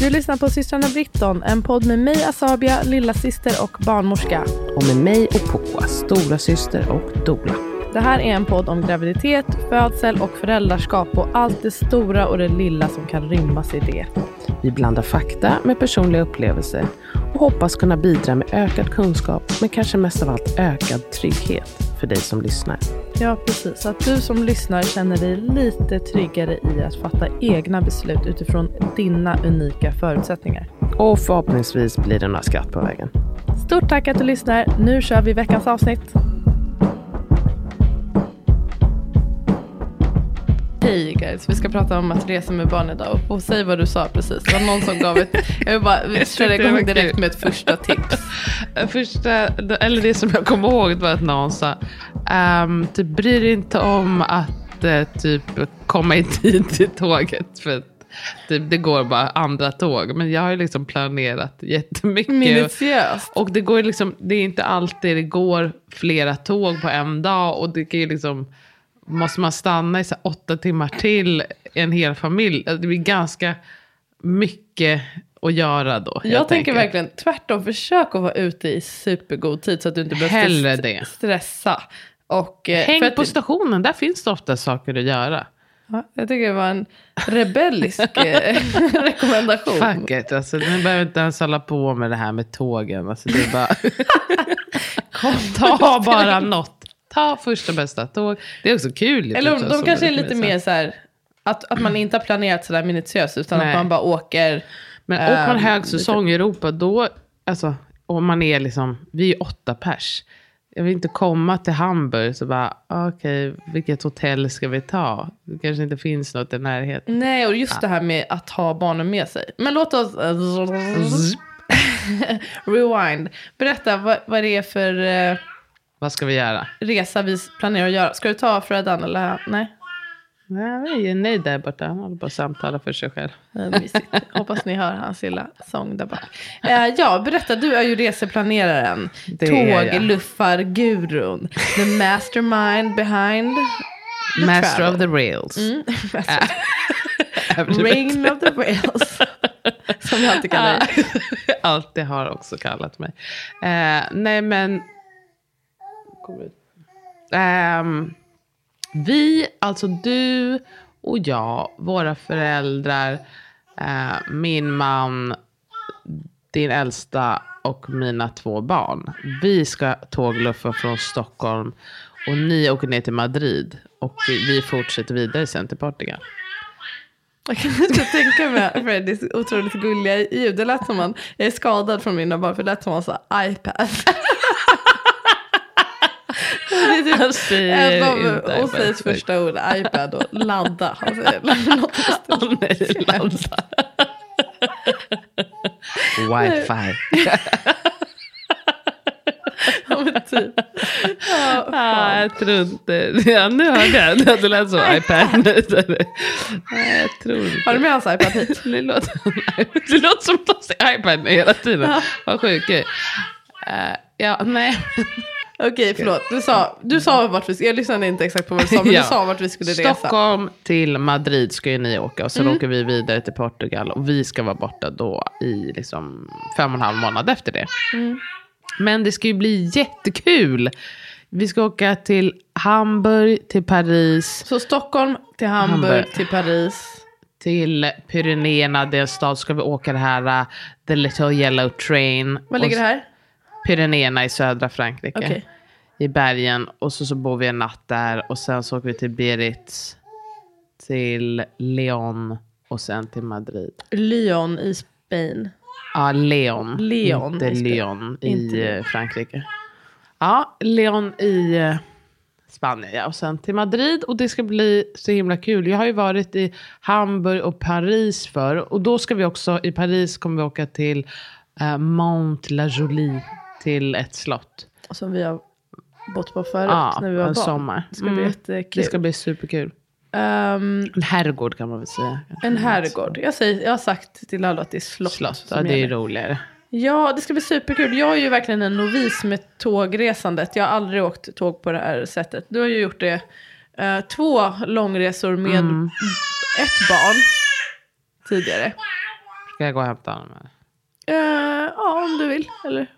Du lyssnar på systrarna Britton, en podd med mig Asabia, lilla syster och barnmorska. Och med mig och Poa, stora syster och dola. Det här är en podd om graviditet, födsel och föräldraskap och allt det stora och det lilla som kan rymmas i det. Vi blandar fakta med personliga upplevelser och hoppas kunna bidra med ökad kunskap, men kanske mest av allt ökad trygghet för dig som lyssnar. Ja, precis. Att du som lyssnar känner dig lite tryggare i att fatta egna beslut utifrån dina unika förutsättningar. Och förhoppningsvis blir det några skratt på vägen. Stort tack att du lyssnar. Nu kör vi veckans avsnitt. Hej guys, vi ska prata om att resa med barn idag. Och säg vad du sa precis. Det var någon som gav ett... Jag vill bara köra igång direkt med ett första tips. Första, eller det som jag kommer ihåg var att någon sa, um, typ bry dig inte om att uh, typ komma i tid till tåget. För typ, det går bara andra tåg. Men jag har ju liksom planerat jättemycket. Minutiöst. Och det går liksom, det är inte alltid det går flera tåg på en dag. Och det kan ju liksom måste man stanna i så åtta timmar till en hel familj. Alltså, det blir ganska mycket att göra då. Jag, jag tänker verkligen tvärtom, försök att vara ute i supergod tid så att du inte behöver stressa. Och, eh, Häng på stationen, där finns det ofta saker att göra. Ja, jag tycker det var en rebellisk eh, rekommendation. Fuck it, alltså, ni behöver inte ens hålla på med det här med tågen. Alltså, det bara... Ta bara något ta första bästa tåg. Det är också kul. Eller de, de kanske är lite mer så här, att, att man inte har planerat sådär minutiöst, utan Nej. att man bara åker. Men åker man ehm, högsäsong i Europa, då, alltså, om man är liksom, vi är åtta pers. Jag vill inte komma till Hamburg så bara, okej, okay, vilket hotell ska vi ta? Det kanske inte finns något i närheten. Nej, och just ja. det här med att ha barnen med sig. Men låt oss... Rewind. Berätta vad, vad det är för... Vad ska vi göra? Resa vi planerar att göra. Ska du ta Freddan eller nej? Nej, jag är nöjd där borta. Han håller på att samtala för sig själv. Hoppas ni hör hans lilla sång där bak. Eh, ja, berätta. Du är ju reseplaneraren. Tågluffar-gurun. The mastermind behind the Master travel. of the rails. Mm, Rain of the rails. Som jag alltid kallar dig. alltid har också kallat mig. Eh, nej, men kommer ut. Um, vi, alltså du och jag, våra föräldrar, uh, min man, din äldsta och mina två barn. Vi ska tågluffa från Stockholm och ni åker ner till Madrid. Och vi fortsätter vidare sen till Portugal. Jag kan inte tänka mig Freddys otroligt gulliga ljud. Det lät som han, jag är skadad från mina barn för det lät som han sa iPad. Det är typ en av Osseis första ord, iPad och ladda. Han säger Åh nej, ladda. Wifi. ja men typ. Ja, ah, jag tror inte. Ja, nu hörde jag. Det lät som iPad. Nej, jag tror inte. Har du med hans iPad hit? Det låter, det låter som att de säger iPad hela tiden. Ja. Vad sjuk uh, Ja, nej. Okej, förlåt. Du sa, du sa vart vi skulle, jag lyssnade inte exakt på vad du sa, men ja. du sa vart vi skulle resa. Stockholm till Madrid ska ju ni åka och sen mm. åker vi vidare till Portugal och vi ska vara borta då i liksom fem och en halv månad efter det. Mm. Men det ska ju bli jättekul. Vi ska åka till Hamburg, till Paris. Så Stockholm till Hamburg, Hamburg. till Paris. Till Pyrenéerna, det är en stad, ska vi åka det här uh, The Little Yellow Train. Var ligger det här? Pyrenéerna i södra Frankrike. Okay. I bergen. Och så, så bor vi en natt där. Och sen så åker vi till Biarritz. Till Lyon. Och sen till Madrid. Lyon i Spanien. Ja, Leon. Leon inte Lyon i inte. Eh, Frankrike. Ja, Leon i eh, Spanien. Ja. Och sen till Madrid. Och det ska bli så himla kul. Jag har ju varit i Hamburg och Paris för. Och då ska vi också, i Paris kommer vi åka till uh, Mont la Jolie till ett slott. Som vi har bott på förut ja, när vi var en barn. sommar. Det ska bli mm. jättekul. Det ska bli superkul. Um, en herrgård kan man väl säga. En herrgård. Jag, säger, jag har sagt till alla att det är slott. Slott, ja det är roligare. Ja, det ska bli superkul. Jag är ju verkligen en novis med tågresandet. Jag har aldrig åkt tåg på det här sättet. Du har ju gjort det uh, två långresor med mm. ett barn tidigare. Ska jag gå och hämta honom? Eh, ja, om du vill. Eller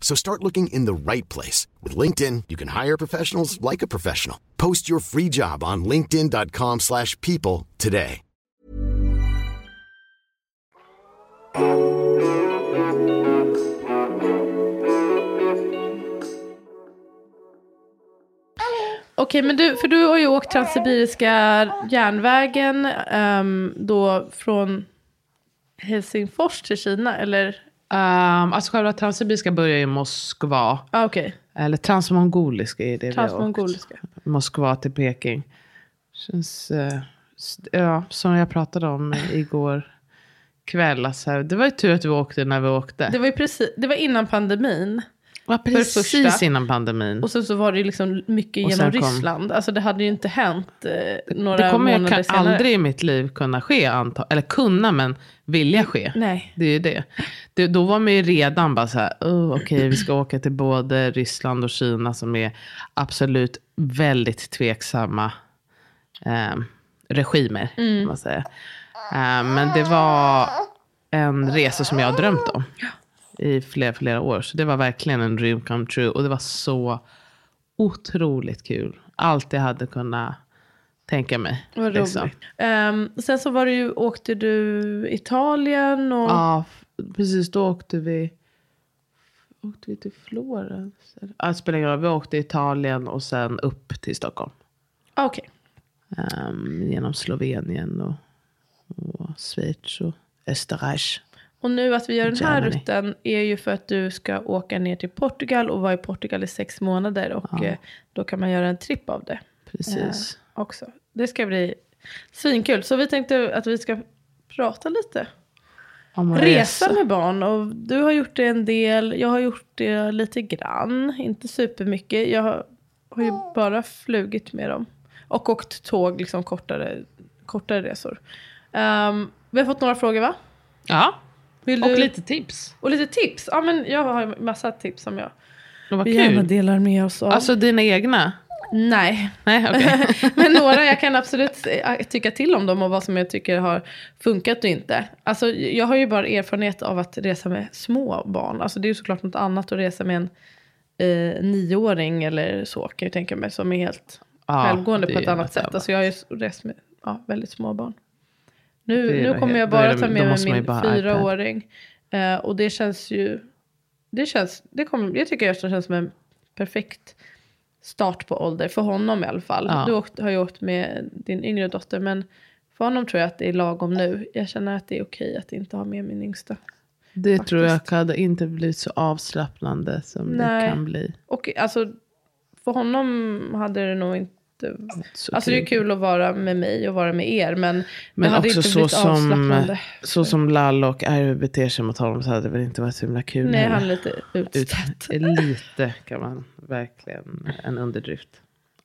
So start looking in the right place. With LinkedIn, you can hire professionals like a professional. Post your free job on linkedin.com/people slash people today. Okej, men du, för du har ju åkt Transsibiriska järnvägen um, då från Helsingfors till Kina, eller? Um, alltså själva transsibiriska börjar i Moskva. Ah, Okej, Eller transmongoliska är det vi har åkt. transmongoliska. Moskva till Peking. Känns, s- ja, som jag pratade om igår kväll. Alltså, det var ju tur att vi åkte när vi åkte. Det var precis, det var innan pandemin. Det precis första. innan pandemin. Och sen så var det ju liksom mycket Och genom kom- Ryssland. Alltså det hade ju inte hänt eh, några det kommer jag månader kan senare. aldrig i mitt liv kunna ske. Anta, eller kunna, men vilja ske. Nej. Det är ju det. det. Då var man ju redan bara så här, oh, okej vi ska åka till både Ryssland och Kina som är absolut väldigt tveksamma eh, regimer. Mm. Kan man säga. Eh, men det var en resa som jag har drömt om i flera, flera år. Så det var verkligen en dream come true. Och det var så otroligt kul. Allt jag hade kunnat tänka mig. Vad liksom. roligt. Ehm, sen så var det ju, åkte du Italien och... Ja, precis. Då åkte vi, åkte vi till Florens. Ja, det spelar ingen roll. Vi åkte Italien och sen upp till Stockholm. Ah, Okej. Ehm, genom Slovenien och, och Schweiz och Österreich. Och nu att vi gör den här Germany. rutten är ju för att du ska åka ner till Portugal och vara i Portugal i sex månader. Och eh, då kan man göra en tripp av det Precis. också. Det ska bli svinkul. Så vi tänkte att vi ska prata lite. Om att Resa med barn. Och du har gjort det en del. Jag har gjort det lite grann. Inte supermycket. Jag har, har ju bara flugit med dem. Och åkt tåg, liksom kortare, kortare resor. Ehm, vi har fått några frågor va? Ja, Vill och du- lite tips. Och lite tips. Ja, men jag har massa tips som jag var vi gärna delar med oss av. Alltså dina egna? Nej, Nej, okej. men några jag kan absolut eh, tycka till om dem och vad som jag tycker har funkat och inte. Alltså, jag har ju bara erfarenhet av att resa med små barn. Alltså, det är ju såklart något annat att resa med en eh, nioåring eller så kan jag tänka mig. Som är helt Ja, självgående på ett annat sätt. Alltså, jag har ju rest med ja, väldigt små barn. Nu, nu kommer jag bara ta med mig min fyraåring. Eh, och det känns ju... Det känns... Det kommer, jag tycker att det känns som en perfekt start på ålder. För honom i alla fall. Ja. Du åkt, har ju åkt med din yngre dotter. Men för honom tror jag att det är lagom nu. Jag känner att det är okej att inte ha med min yngsta. Det tror jag Faktiskt. hade inte blivit så avslappnande som Nej. det kan bli. Och alltså, för honom hade det nog inte... Så Alltså det är kul att vara med mig och vara med er. Men, Men det hade också inte så som, så som Lalla och Arve beter sig mot honom så hade det väl inte varit så himla kul Nej, han är lite Ut, utstött. lite kan man verkligen, en underdrift.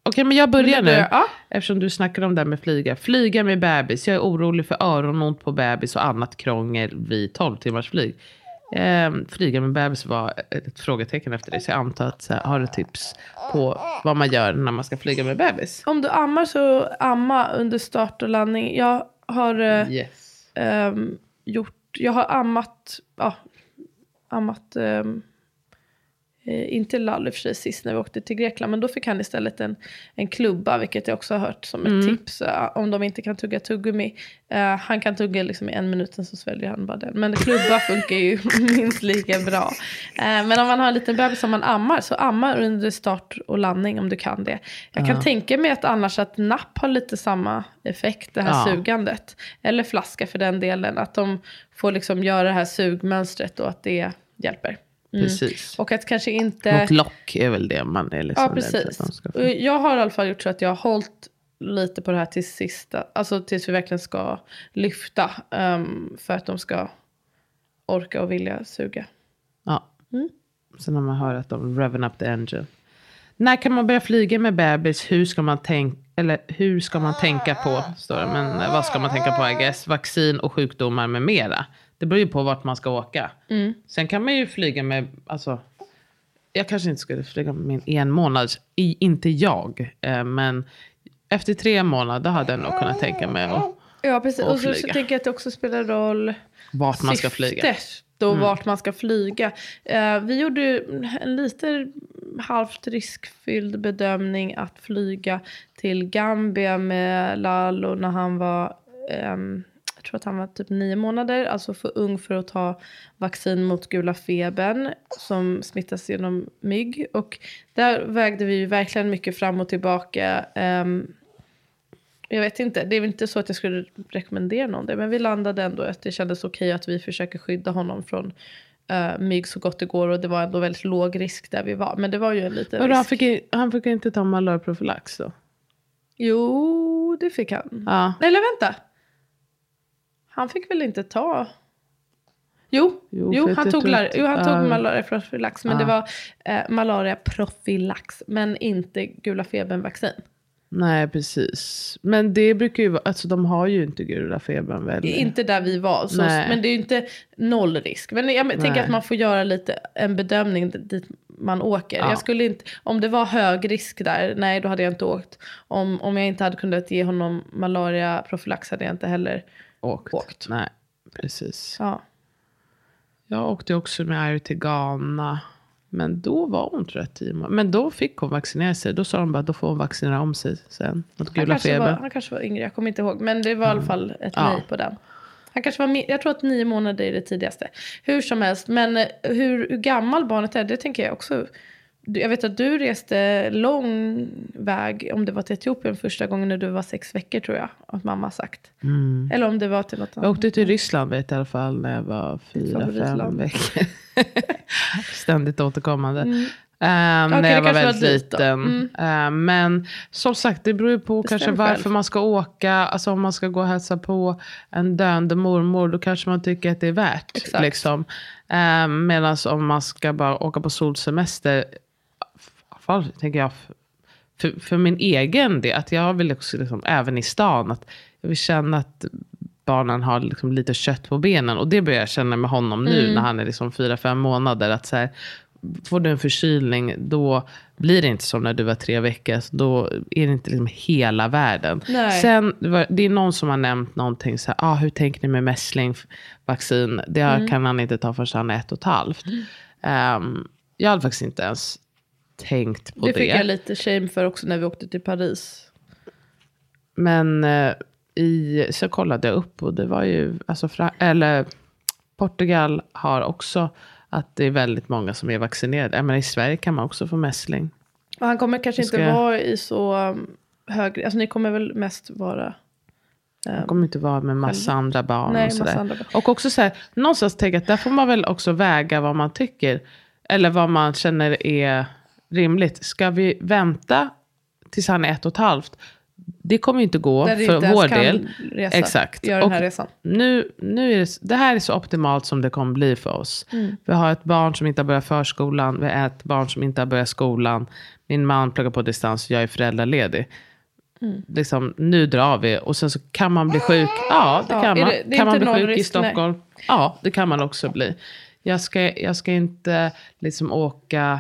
Okej, men jag börjar det nu. ja. Eftersom du snackar om det här med flyga. Flyga med bebis. Jag är orolig för öronont på bebis och annat krångel vid 12 timmars flyg. Ehm, flyga med bebis var ett frågetecken efter det. Så jag antar att så här, har du tips på vad man gör när man ska flyga med bebis? Om du ammar så amma under start och landning. Jag har eh, Yes. ehm, gjort, jag har ammat, ja, ammat, ehm, eh, inte Lall i och för sig sist när vi åkte till Grekland, men då fick han istället en, en klubba, vilket jag också har hört som ett tips. eh, om de inte kan tugga tuggummi. Eh, han kan tugga liksom i en minut, så sväljer han bara den. Men klubba funkar ju minst lika bra. Eh, men om man har en liten bebis som man ammar, så amma under start och landning om du kan det. Jag kan tänka mig att annars att napp har lite samma effekt, det här sugandet. Eller flaska för den delen. Att de får liksom göra det här sugmönstret och att det hjälper. Mm. Precis. Och att kanske inte... Något lock är väl det man är liksom Ja, precis. de ska Jag har i alla fall gjort så att jag har hållit lite på det här till sista. Alltså tills vi verkligen ska lyfta. ehm, för att de ska orka och vilja suga. Ja. Mm. Sen har man hört att de reven up the engine. När kan man börja flyga med bebis? Hur ska man, tänk eller hur ska man tänka på? Står det. Men eh, vad ska man tänka på? I guess? Vaccin och sjukdomar med mera. Det beror ju på vart man ska åka. Mm. Sen kan man ju flyga med, alltså, jag kanske inte skulle flyga med min en månads, i, inte jag, eh, men efter tre månader hade jag nog kunnat tänka mig att, Ja, precis. Och Och, så, så tänker jag att det också spelar roll vart man ska flyga. Mm. syftet Då vart man ska flyga. Eh, vi gjorde en lite halvt riskfylld bedömning att flyga till Gambia med Lalo när han var ehm, jag tror att han var typ nio månader, alltså för ung för att ta vaccin mot gula febern som smittas genom mygg. Och där vägde vi ju verkligen mycket fram och tillbaka. Ehm, jag vet inte, det är väl inte så att jag skulle rekommendera någon det. Men vi landade ändå att det kändes okej att vi försöker skydda honom från uh, mygg så gott det går. Och det var ändå väldigt låg risk där vi var. Men det var ju en liten Och han, risk. fick, han fick inte ta malariaprofylax då? Jo, det fick han. Ja. Eller vänta. Han fick väl inte ta... Jo, Jo, jo, han tog, lar- jo, han tog malariaprofylax. Men Ja. det var eh, malariaprofylax. Men inte gula febern-vaccin. Nej, precis. Men det brukar ju vara, alltså de har ju inte gula febern väl? Inte där vi var. Så, Nej. men det är ju inte noll risk. Men jag tänker Nej. att man får göra lite en bedömning dit man åker. Ja. Jag skulle inte, om det var hög risk där, nej då hade jag inte åkt. Om, om jag inte hade kunnat ge honom malariaprofylax hade jag inte heller åkt. åkt. Nej, precis. Ja. Jag åkte också med Irie till Ghana. Men då var hon tror jag tio månader. Men då fick hon vaccinera sig. Då sa de bara då får hon vaccinera om sig sen mot Han, gula kanske var, feber. han kanske var yngre, jag kommer inte ihåg. Men det var i alla fall ett Ja. nej på den. Han kanske var, jag tror att nio månader är det tidigaste. Hur som helst, men eh, hur, hur gammal barnet är, det tänker jag också. Jag vet att du reste lång väg, om det var till Etiopien första gången när du var sex veckor tror jag, att mamma sagt. Eller om det var till något Jag annat. åkte till Ryssland vet jag i alla fall när jag var fyra, fem veckor. Ständigt återkommande. Mm. Ehm, Okej, när jag var kanske var väldigt då. liten. Ehm, men som sagt, det beror ju på kanske Bestäm varför själv. man ska åka. Alltså om man ska gå och hälsa på en döende mormor, då kanske man tycker att det är värt. Exakt. Liksom. Um, Medan om man ska bara åka på solsemester, fall tänker jag för, för min egen del, att jag vill också, liksom, även i stan, att jag vill känna att barnen har liksom lite kött på benen. Och det börjar jag känna med honom nu Mm. när han är liksom fyra, fem månader. Att så här, får du en förkylning, då blir det inte som när du var tre veckor. Så då är det inte liksom hela världen. Nej. Sen, det är någon som har nämnt någonting så här, ah, hur tänker ni med mässlingvaccin? Det Mm. kan han inte ta förrän han är ett och ett halvt. Ehm, jag hade faktiskt inte ens tänkt på Det det. fick jag lite shame för också när vi åkte till Paris. Men eh, i, så kollade jag upp och det var ju, alltså, Fra- eller Portugal har också att det är väldigt många som är vaccinerade. Jag menar, I Sverige kan man också få mässling. Och han kommer kanske Ska inte vara i så um, hög... Alltså ni kommer väl mest vara... Det kommer inte vara med massa andra barn. Nej, och, sådär. massa andra barn. och också så här, någonstans tänker jag att där får man väl också väga vad man tycker. Eller vad man känner är rimligt. Ska vi vänta tills han är ett och ett halvt? Det kommer ju inte gå Där för inte vår del. resa, Exakt. Göra den Och här resan. nu, nu är det, det här är så optimalt som det kommer bli för oss. Mm. Vi har ett barn som inte har börjat förskolan. Vi har ett barn som inte har börjat skolan. Min man pluggar på distans och jag är föräldraledig. Mm. Liksom, nu drar vi. Och sen så kan man bli sjuk. Ja, det Ja, kan man. det- det kan man bli sjuk i risk, nej. Stockholm? Ja, det kan man också bli. Jag ska, jag ska inte liksom åka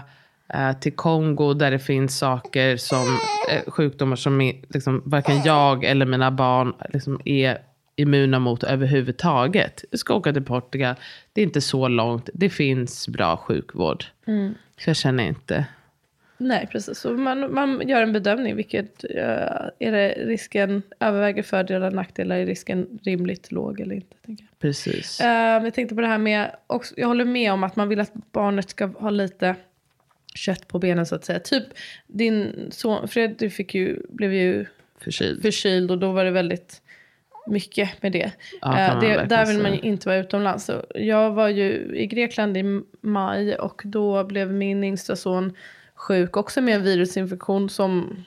till Kongo där det finns saker som eh, sjukdomar som är, liksom, varken jag eller mina barn liksom, är immuna mot överhuvudtaget. Jag ska åka till Portugal. Det är inte så långt. Det finns bra sjukvård. Mm. Så jag känner inte. Nej, precis. Så man, man gör en bedömning. Vilket, eh, är det risken överväger fördelar och nackdelar? Är risken rimligt låg eller inte? Tänker jag. Precis. Eh, jag tänkte på det här med, också, jag håller med om att man vill att barnet ska ha lite kött på benen så att säga. Typ din son Fredrik fick ju, blev ju Förkyld. förkyld och då var det väldigt mycket med det. Ja, Eh, det där vill man ju inte vara utomlands. Så jag var ju i Grekland i maj och då blev min yngsta son sjuk också med en virusinfektion som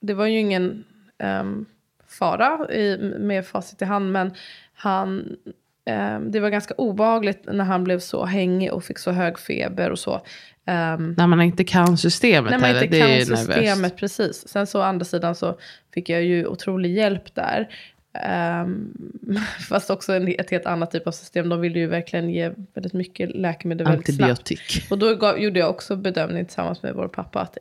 det var ju ingen ehm, fara i, med facit i hand men han ehm, det var ganska obehagligt när han blev så hängig och fick så hög feber och så. Ehm, När man inte kan systemet när man heller, inte kan systemet, precis. Sen så å andra sidan så fick jag ju otrolig hjälp där. Ehm, fast också en, ett helt annat typ av system. De ville ju verkligen ge väldigt mycket läkemedel väldigt snabbt. Antibiotik. Och då gav, gjorde jag också bedömning tillsammans med vår pappa att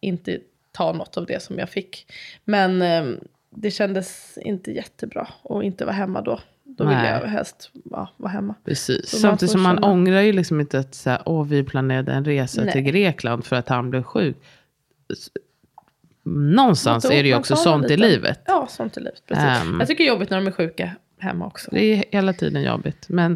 inte ta något av det som jag fick. Men ehm, det kändes inte jättebra att inte vara hemma då. Då ville Nej. jag helst ja, vara hemma. Precis. Så Samtidigt som man känna- ångrar ju liksom inte att så här, Åh, vi planerade en resa Nej. till Grekland för att han blev sjuk. Någonstans är det ju också sånt lite. i livet. Ja, sånt i livet. Precis. Ehm. Jag tycker det är jobbigt när de är sjuka hemma också. Det är hela tiden jobbigt. Men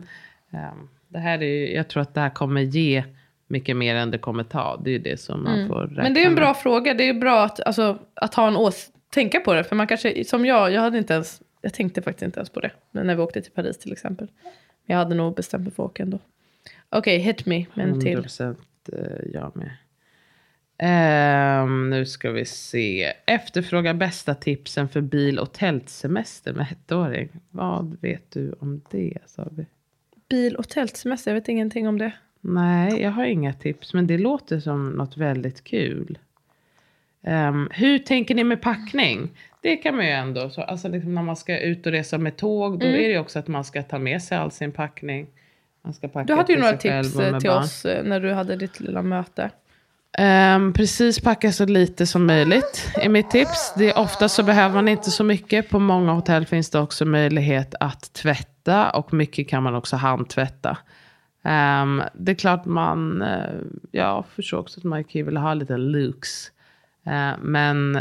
ehm, det här är, jag tror att det här kommer ge mycket mer än det kommer ta. Det är det som man får räkna Mm. Men det är en med. bra fråga. Det är bra att, alltså, att ha en ås tänka på det. För man kanske, som jag, jag hade inte ens, jag tänkte faktiskt inte ens på det. När vi åkte till Paris till exempel. Men jag hade nog bestämt mig för att åka ändå. Okej, hit me med en till. 100% eh, jag med. Ehm, nu ska vi se. Efterfråga bästa tipsen för bil och tältsemester med ettåring. Vad vet du om det? Sa vi. Bil och tältsemester, jag vet ingenting om det. Nej, jag har inga tips. Men det låter som något väldigt kul. Ehm, hur tänker ni med packning? Det kan man ju ändå. Så, alltså liksom när man ska ut och resa med tåg. Då Mm. är det också att man ska ta med sig all sin packning. Man ska packa Du hade ju några tips eh, till barn. oss eh, när du hade ditt lilla möte. Ehm, precis packa så lite som möjligt är mitt tips. Det är ofta så behöver man inte så mycket. På många hotell finns det också möjlighet att tvätta och mycket kan man också handtvätta. Ehm, det är klart man, uh, jag förstår också att man kan ju vilja ha lite looks. Ehm, men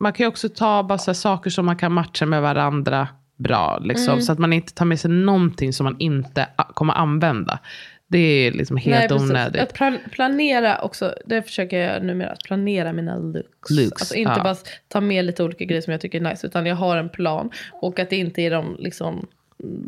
man kan ju också ta bara saker som man kan matcha med varandra bra. Liksom, Så att man inte tar med sig någonting som man inte kommer använda. Det är liksom helt precis. onödigt. Att pla- planera också, det försöker jag numera, att planera mina looks. Looks, alltså inte ja. bara ta med lite olika grejer som jag tycker är nice, utan jag har en plan. Och att det inte är de liksom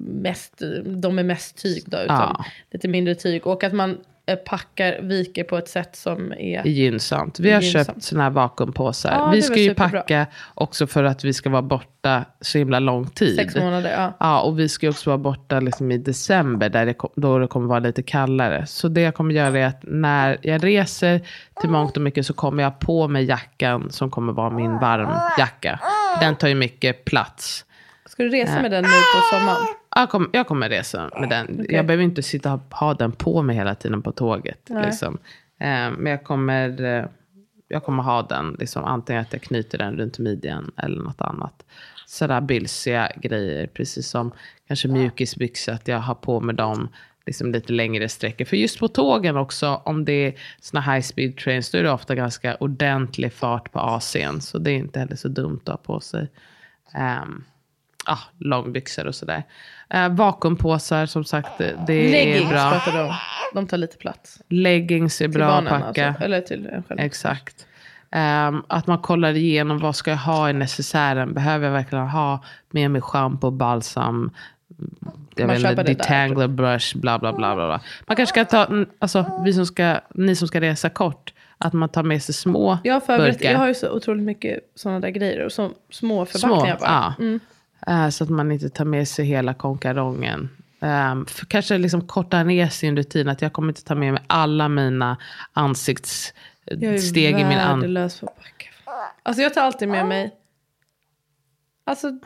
mest, de är mest tyg då, utan Ja. lite mindre tyg. Och att man packar, viker på ett sätt som är... gynnsamt. Vi har Gynnsamt. köpt sådana här vakuumpåsar. Ja, vi ska ju packa också för att vi ska vara borta så himla lång tid. Sex månader, ja. Ja, och vi ska ju också vara borta liksom i december där det, då det kommer vara lite kallare. Så det jag kommer göra är att när jag reser till mångt och mycket så kommer jag på mig jackan som kommer vara min varmjacka. Den tar ju mycket plats. Ska du resa med den nu på sommaren? Jag kommer, jag kommer resa med den. Okej. Jag behöver inte sitta och ha den på mig hela tiden på tåget. Liksom. Eh, men jag kommer, eh, jag kommer ha den, liksom, antingen att jag knyter den runt midjan eller något annat. Sådär bylsiga grejer, precis som kanske mjukisbyxor, att jag har på mig dem liksom lite längre sträckor. För just på tågen också, om det är såna high speed trains, då är det ofta ganska ordentlig fart på AC'n. Så det är inte heller så dumt att ha på sig. Um, ah, långbyxor och sådär. Uh, vakuumpåsar, som sagt, det det är Leggings bra. du om. De tar lite plats. Leggings är Till bra att packa. alltså. Eller till en själv. Exakt. Ehm, att man kollar igenom vad ska jag ha i necessären. Behöver jag verkligen ha med mig schampo, balsam, jag Man vet detangler brush, bla bla bla. bla, bla. Man kanske ska ta, alltså vi som ska, ni som ska resa kort, att man tar med sig små Jag har, förberett, burkar. jag har ju så otroligt mycket sådana där grejer. Och så, små förpackningar Små, bara. ja. Mm. Eh, så att man inte tar med sig hela konkarongen. Um, kanske liksom korta ner sin rutin. Att jag kommer inte ta med mig alla mina Jag är ansiktssteg i min an... värdelös på att packa. Alltså jag tar alltid med mig. Alltså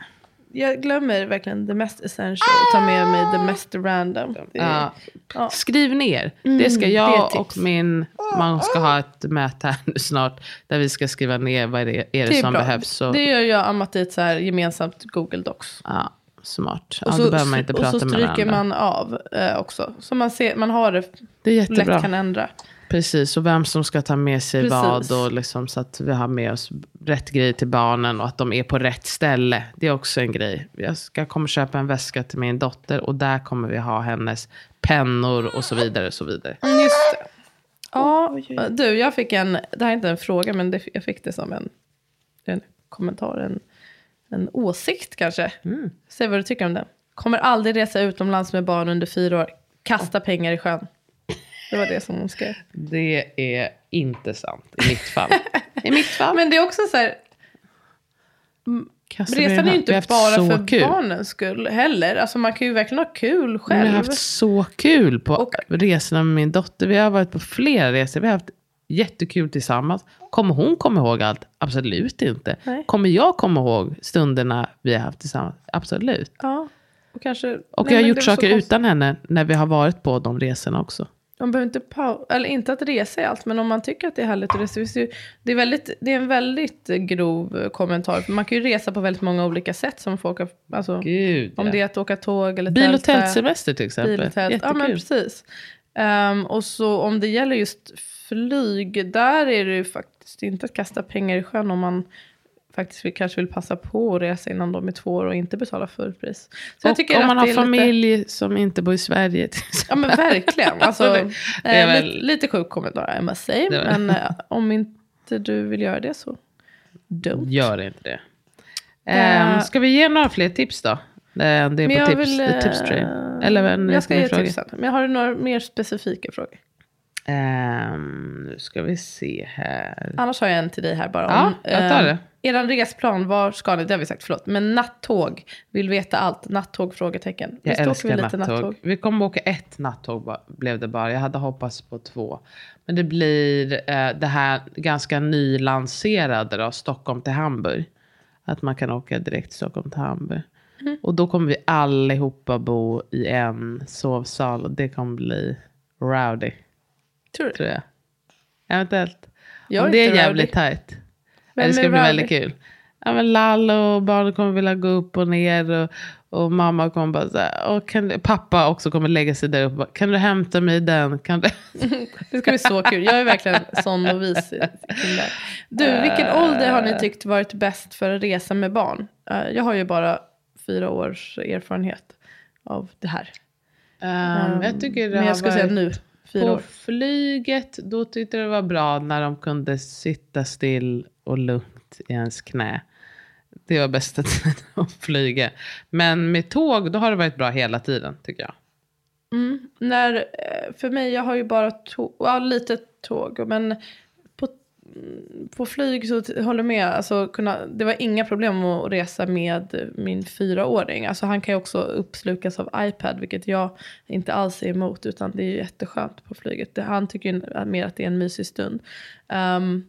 jag glömmer verkligen the mest essential. Och tar med mig the mest random. Det Ja. ja. Skriv ner. det ska det är jag tips. och min man ska ha ett möte här nu snart. Där vi ska skriva ner vad det är, det, Det är som bra. behövs. Så, Det gör jag Amat i ett så här gemensamt Google Docs. ja, smart. Och Ja, så, då behöver man inte och prata så med stryker varandra. man av eh, också. Så man, ser, man har det Det är lätt jättebra. kan ändra. Precis, och vem som ska ta med sig Precis. vad. Och liksom, så att vi har med oss rätt grejer till barnen. Och att de är på rätt ställe. Det är också en grej. Jag ska kommer köpa en väska till min dotter. Och där kommer vi ha hennes pennor och så vidare. Och så vidare. Just det. Ja, du, jag fick en, det här är inte en fråga, men det, jag fick det som en, en kommentar, en, en åsikt kanske. Mm. Se vad du tycker om den. Kommer aldrig resa utomlands med barn under fyra år. Kasta pengar i sjön. Det var det som hon skrev. Det är inte sant i mitt fall. I mitt fall. Men det är också så här, kastar vi Resan är ju. Vi inte bara för kul. barnens skull heller. Alltså man kan ju verkligen ha kul Vi själv. har haft så kul på Och- resorna med min dotter. Vi har varit på flera resor. Vi har haft jättekul tillsammans. Kommer hon komma ihåg allt? Absolut inte. Nej. Kommer jag komma ihåg stunderna vi har haft tillsammans? Absolut. Ja. Och, kanske, Och Nej, jag har gjort saker utan henne när vi har varit på de resorna också. Man behöver inte pau- eller inte att resa är allt, men om man tycker att det är härligt att resa. Det, ju- det, är, väldigt, det är en väldigt grov kommentar. För man kan ju resa på väldigt många olika sätt som folk har, alltså, Gud, om ja. det är att åka tåg eller Bil och tälta. tältsemester till exempel. Bil och tält. Ja, men precis. Ehm, och så om det gäller just flyg, där är det ju faktiskt inte att kasta pengar i sjön om man faktiskt vill, kanske vill passa på att resa innan de är två år och inte betala fullpris. Så och om man har familj som inte bor i Sverige. Ja men verkligen. Alltså, eh, väl- lite, lite sjuk kommentar, I must say. Men eh, om inte du vill göra det så don't. Gör inte det. Um, ska vi ge några fler tips då? Det är Men på tips, vill, tips. Eller vad jag ska ge tipsen. Men har några mer specifika frågor. Ehm, nu ska vi se här. Annars har jag en till dig här bara. Ja, jag tar det. Eran resplan, var ska ni? Det har vi sagt, förlåt. Men nattåg, vill veta allt. Nattåg? Frågetecken. Jag Visst älskar vi lite nattåg. Vi kommer åka ett nattåg blev det bara. Jag hade hoppats på två. Men det blir eh, det här ganska nylanserade då, Stockholm till Hamburg. Att man kan åka direkt Stockholm till Hamburg. Mm. Och då kommer vi allihopa bo i en sovsal. Det kommer bli rowdy, Tror du? tror jag. Eventuellt. Jag Om det är jävligt tajt. Ja, det ska bli väldigt kul. Ja, men Lall och barnen kommer vilja gå upp och ner. Och, och mamma kommer bara så här, och kan, pappa också kommer lägga sig där uppe. Kan du hämta mig den? Kan du? Det ska bli så kul. Jag är verkligen sån novis. Du, vilken ålder har ni tyckt varit bäst för att resa med barn? Eh, Jag har ju bara fyra års erfarenhet av det här. Um, jag tycker det Men jag ska varit, säga nu, fyra På år. flyget, då tyckte jag det var bra när de kunde sitta still och lugnt i ens knä. Det var bästa tiden att flyga. Men med tåg, då har det varit bra hela tiden tycker jag. Mm. När, eh, för mig, jag har ju bara tåg, ja, lite tåg. Men på, flyg så håller jag med. Alltså, kunna, det var inga problem att resa med min fyraåring. Alltså, han kan ju också uppslukas av iPad. Vilket jag inte alls är emot. Utan det är ju jätteskönt på flyget. Han tycker ju mer att det är en mysig stund. Ehm,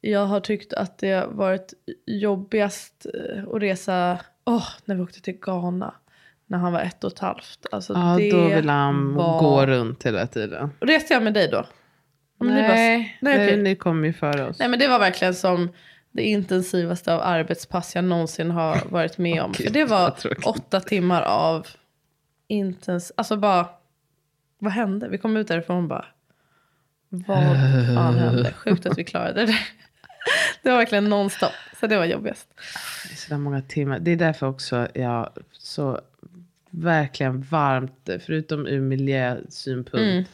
jag har tyckt att det har varit jobbigast eh, att resa åh, när vi åkte till Ghana. När han var ett och ett halvt. Alltså, Ja, det då vill han var- gå runt hela tiden. Reste jag med dig då? Om ni bara- Nej, Nej, ni kommer ju före oss. Nej men det var verkligen som det intensivaste av arbetspass jag någonsin har varit med om. Gud, För det var åtta timmar av intens... Alltså bara... Vad hände? Vi kom ut därifrån och bara... Vad fan hände? Sjukt att vi klarade det. Det var verkligen nonstop. Så det var jobbigast. Det är så där många timmar. Det är därför också jag så verkligen varmt, förutom ur miljösynpunkt. Mm.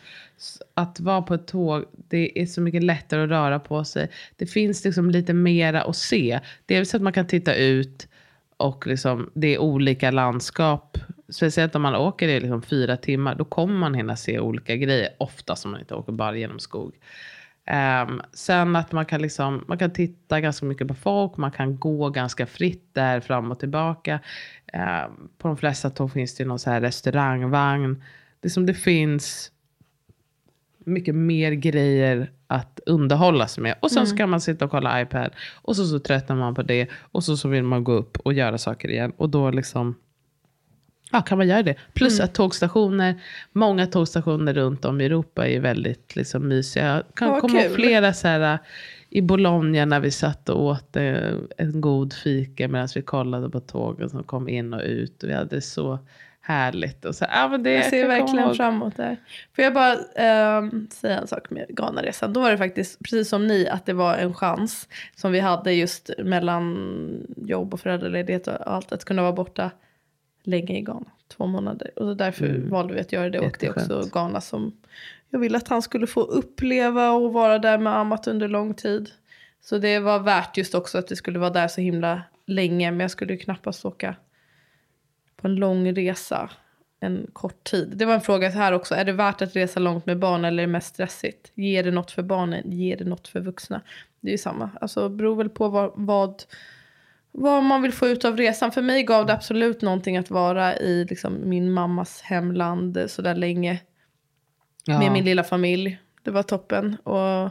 Att vara på ett tåg, det är så mycket lättare att röra på sig. Det finns liksom lite mera att se. Dels att man kan titta ut och liksom, det är olika landskap. Speciellt om man åker i liksom fyra timmar, då kommer man hinna se olika grejer. Ofta som man inte åker bara genom skog. Um, sen att man kan, liksom, man kan titta ganska mycket på folk, man kan gå ganska fritt där fram och tillbaka. Um, på de flesta tåg finns det någon så här restaurangvagn. Det, som det finns mycket mer grejer att underhålla sig med. Och sen ska man sitta och kolla iPad. Och så, så tröttnar man på det. Och så, så vill man gå upp och göra saker igen. Och då liksom Ja, kan man göra det? Plus Mm. att tågstationer, många tågstationer runt om i Europa är väldigt liksom, mysiga. Jag kan Vad komma kul. flera så här, i Bologna när vi satt och åt eh, en god fika medan vi kollade på tågen som kom in och ut. Och vi hade det så härligt. Och så, ja, men det, Jag ser komma verkligen ihåg. fram emot det. Får jag bara ehm, säga en sak med Ghanaresan. Då var det faktiskt, precis som ni, att det var en chans som vi hade just mellan jobb och föräldraledighet och allt. Att kunna vara borta länge i Ghana. Två månader. Och därför Mm. valde vi att göra det. Och det är också. Ghana som jag ville att han skulle få uppleva och vara där med Amat under lång tid. Så det var värt just också att det skulle vara där så himla länge. Men jag skulle ju knappast åka på en lång resa en kort tid. Det var en fråga här också. Är det värt att resa långt med barn eller är det mest stressigt? Ger det något för barnen? Ger det något för vuxna? Det är ju samma. Alltså beror väl på vad, vad, vad man vill få ut av resan. För mig gav det absolut någonting att vara i liksom, min mammas hemland så där länge. Ja. Med min lilla familj. Det var toppen. Och,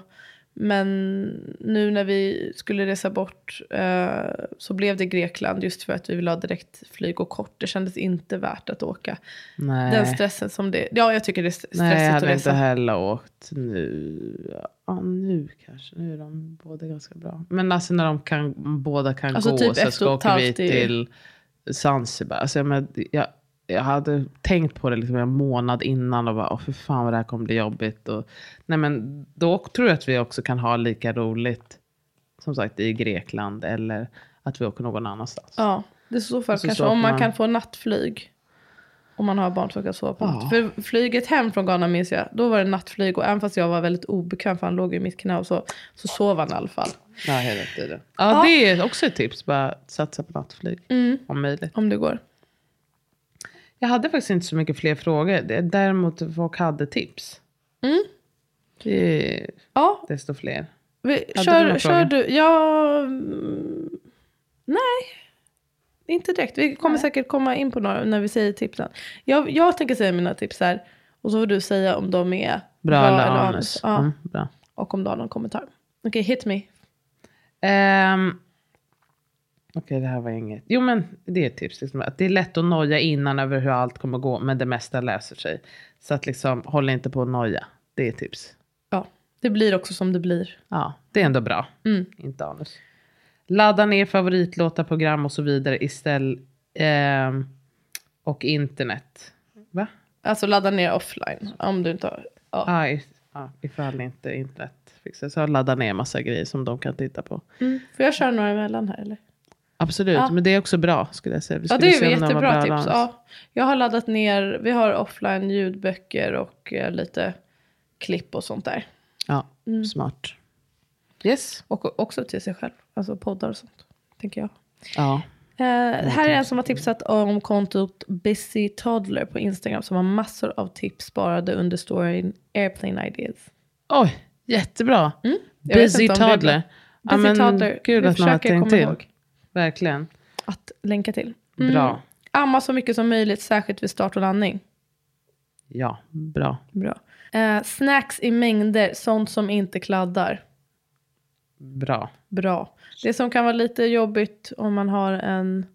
men nu när vi skulle resa bort eh, så blev det Grekland just för att vi ville ha direktflyg och kort. Det kändes inte värt att åka. Nej. Den stressen som det... Ja, jag tycker det är stressigt Nej, jag att hade resa. inte heller åkt nu. Ja, nu kanske. Nu är de båda ganska bra. Men alltså när de kan, båda kan Alltså gå typ så ska åka vi till Zanzibar. Alltså, jag, men, jag, jag hade tänkt på det liksom en månad innan och bara, åh för fan vad det här kommer bli jobbigt. Och, nej, men då tror jag att vi också kan ha lika roligt som sagt i Grekland eller att vi åker någon annanstans. Ja, det är så så kanske om man man- kan få nattflyg. Om man har barn som kan sova på Ja. För flyget hem från Ghana minns jag, då var det nattflyg. Och även fast jag var väldigt obekväm för han låg i mitt knä och så, så sov han i alla fall. Ja, hela tiden. Ja, det är också ett tips. Bara satsa på nattflyg om möjligt. Om det går. Jag hade faktiskt inte så mycket fler frågor. Däremot folk hade tips. Mm. Det Ja, desto fler. vi, kör, kör du. Ja, mm, nej. Inte direkt. Vi kommer säkert komma in på några när vi säger tipsen. Jag, jag tänker säga mina tips här. Och så får du säga om de är Bra, eller anus. Ja, Mm, bra. Och om du har någon kommentar. Okej, hit me. Ehm, Okej, det här var inget. Jo, men det är ett tips. Liksom, att det är lätt att noja innan över hur allt kommer gå, men det mesta löser sig. Så att liksom, håll inte på att noja. Det är ett tips. Ja, det blir också som det blir. Ja, det är ändå bra. Mm. Inte anus. Ladda ner favoritlåtar, program och så vidare istället. ehm, och internet. Va? Alltså ladda ner offline. Om du inte har... Ja. Ja, i- ja, ifall inte internet fixar så ladda ner massa grejer som de kan titta på. Mm. Får jag köra några emellan här eller? Absolut, Ja. men det är också bra skulle jag säga. Vi Ja, det är jättebra bra tips. Ja, jag har laddat ner, vi har offline ljudböcker och eh, lite klipp och sånt där. Ja, Mm. smart. Yes. Och också till sig själv, alltså poddar och sånt, tänker jag. Ja. Eh, här är en som har tipsat om kontot Busy Toddler på Instagram som har massor av tips sparade under storyn Airplane Ideas. Oj, jättebra. Mm. Busy toddler. Ja, Busy men Toddler, Kul vi att man har försöker tänkt komma till. ihåg Verkligen. att länka till. Mm. Bra. Amma så mycket som möjligt, särskilt vid start och landning. Ja, bra. Bra. Eh, snacks i mängder, sånt som inte kladdar. Bra. Bra. Det som kan vara lite jobbigt om man har en,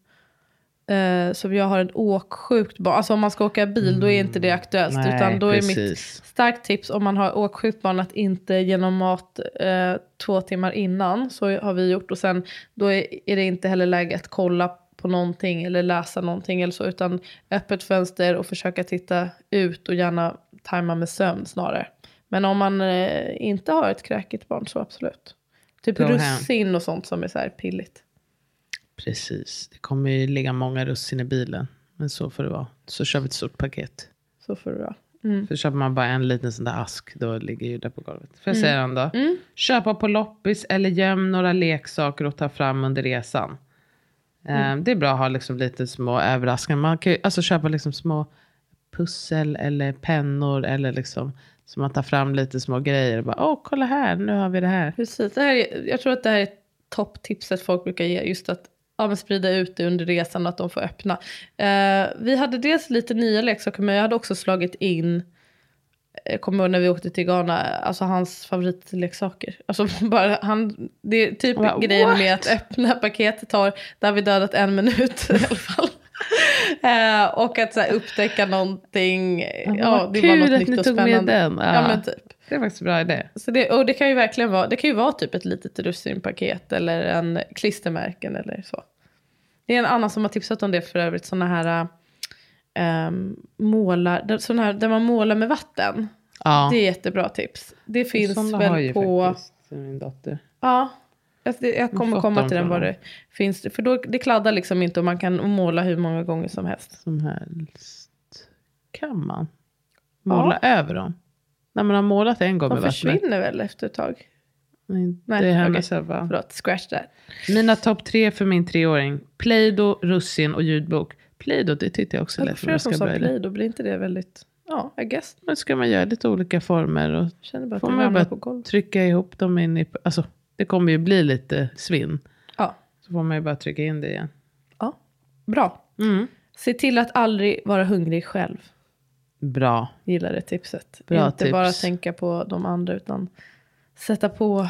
eh, som jag har ett åksjukt barn, alltså om man ska åka bil då är inte det aktuellt. Mm. Nej, utan då är mitt precis. starkt tips om man har åksjukt barn att inte genom mat eh, två timmar innan, så har vi gjort. Och sen då är, är det inte heller läge att kolla på någonting eller läsa någonting eller så, utan öppet fönster och försöka titta ut och gärna tajma med sömn snarare. Men om man eh, inte har ett kräkigt barn så absolut. Typ Go russin och sånt som är så här pilligt. Precis. Det kommer ju ligga många russin i bilen. Men så får det vara. Så kör vi ett stort paket. Så får det vara. Mm. För köper man bara en liten sån där ask, då ligger ju det på golvet. Får jag säga den då? Mm. Köpa på loppis eller göm några leksaker och ta fram under resan. Eh, Det är bra att ha liksom lite små överraskningar. Man kan ju alltså köpa liksom små pussel eller pennor eller liksom så man tar fram lite små grejer. Och bara, Åh, kolla här, nu har vi det här. Precis. Det här är, jag tror att det här är topptipset folk brukar ge. Just att ja, men sprida ut det under resan och att de får öppna. Eh, vi hade dels lite nya leksaker men jag hade också slagit in jag kommer ihåg när vi åkte till Ghana, alltså hans favoritleksaker. Alltså bara han, det är typ Bara, grejen what? med att öppna paketet tar, där har vi dödat en minut i alla fall. Eh, och att så här, upptäcka någonting, ja, vad det var något nytt och spännande. Ja. Ja. men typ. Det är faktiskt en bra idé. Så det, och det kan ju verkligen vara, det kan ju vara typ ett litet russinpaket eller en klistermärken eller så. Det är en annan som har tipsat om det för övrigt, sådana här um, målar, såna här, där man målar med vatten. Ja. Det är jättebra tips. Det finns Såna väl har ju på, faktiskt min dotter. ja, jag, kommer komma till den dem. det finns. För då, det kladdar liksom inte och man kan måla hur många gånger som helst. Som helst. Kan man måla över dem? När man har målat en gång De med vattnet. försvinner väl efter ett tag? Nej, Nej, det är hennes okay. Förlåt, scratch där. Mina topp tre för min treåring. Play-Doh, russin och ljudbok. Play-Doh, det tyckte jag också Det var lät flera som sa bra. idé. play, då blir inte det väldigt, ja, I guess. Men ska man göra lite olika former och Jag känner bara får man bara trycka ihop dem in i... Alltså, det kommer ju bli lite svinn. Ja. Så får man ju bara trycka in det igen. Ja, bra. Mm. Se till att aldrig vara hungrig själv. Bra. Gillar det tipset. Bra Inte tips. bara tänka på de andra utan sätta på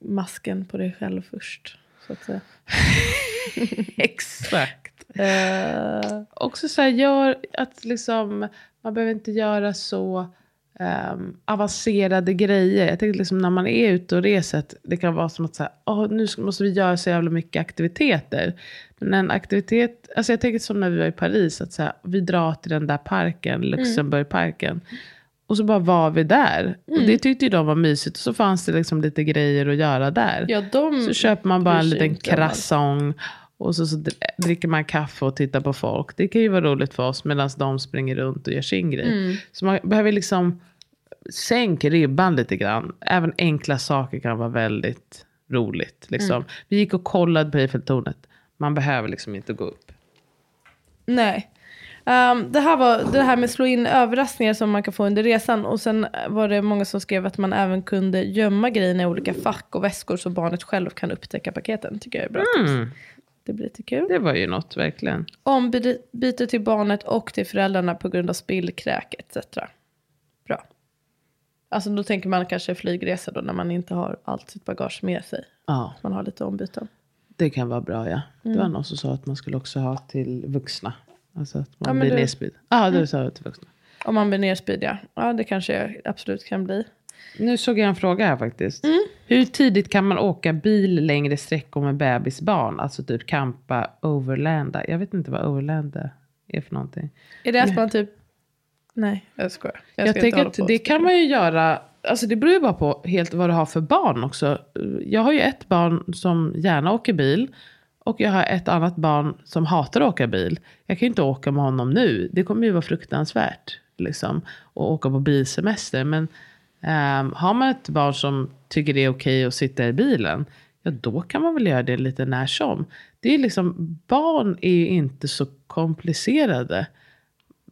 masken på dig själv först. Så att säga. Exakt. Eh, Också så här, gör att liksom, man behöver inte göra så ehm, avancerade grejer. Jag tänkte liksom när man är ute och reser, att det kan vara som att så här, "Åh, nu måste vi göra så jävla mycket aktiviteter. Men en aktivitet, alltså jag tänker som när vi var i Paris, att så här, vi drar till den där parken, Luxemburgparken. Och så bara var vi där. Och det tyckte ju de var mysigt. Och så fanns det liksom lite grejer att göra där. ja, de Så köper man bara en liten croissant. Och så, så dr- dricker man kaffe och tittar på folk. Det kan ju vara roligt för oss medan de springer runt och gör sin grej. Mm. Så man behöver liksom sänka ribban lite grann. Även enkla saker kan vara väldigt roligt. Liksom. Mm. Vi gick och kollade på Eiffeltornet. Man behöver liksom inte gå upp. Nej. Ehm, det här var det här med slå in överraskningar som man kan få under resan. Och sen var det många som skrev att man även kunde gömma grejerna i olika fack och väskor så barnet själv kan upptäcka paketen. Tycker jag är bra tips. Mm, Det blir lite kul. det var ju något verkligen. Ombyte till barnet och till föräldrarna på grund av spill, kräk etc. Bra. Alltså då tänker man kanske flygresa då när man inte har allt sitt bagage med sig. Ja, Man har lite ombyten. det kan vara bra ja. Det Mm. var någon som sa att man skulle också ha till vuxna. Alltså att man Ja, blir du- nedspydd. Ja, du sa till vuxna. Om man blir nerspydd ja. Ja det kanske jag absolut kan bli. Nu såg jag en fråga här faktiskt. Mm. Hur tidigt kan man åka bil längre sträckor med bebisbarn? Alltså typ campa, overlanda. Jag vet inte vad overlanda är för någonting. Är det att man typ... Nej jag skojar. Jag, inte tänker att det kan man ju göra. Alltså det beror ju bara på helt vad du har för barn också. Jag har ju ett barn som gärna åker bil. Och jag har ett annat barn som hatar att åka bil. Jag kan ju inte åka med honom nu. Det kommer ju vara fruktansvärt. Liksom, att åka på bilsemester. Men ehm, har man ett barn som tycker det är okej att sitta i bilen. Ja då kan man väl göra det lite när som. Det är liksom, barn är ju inte så komplicerade.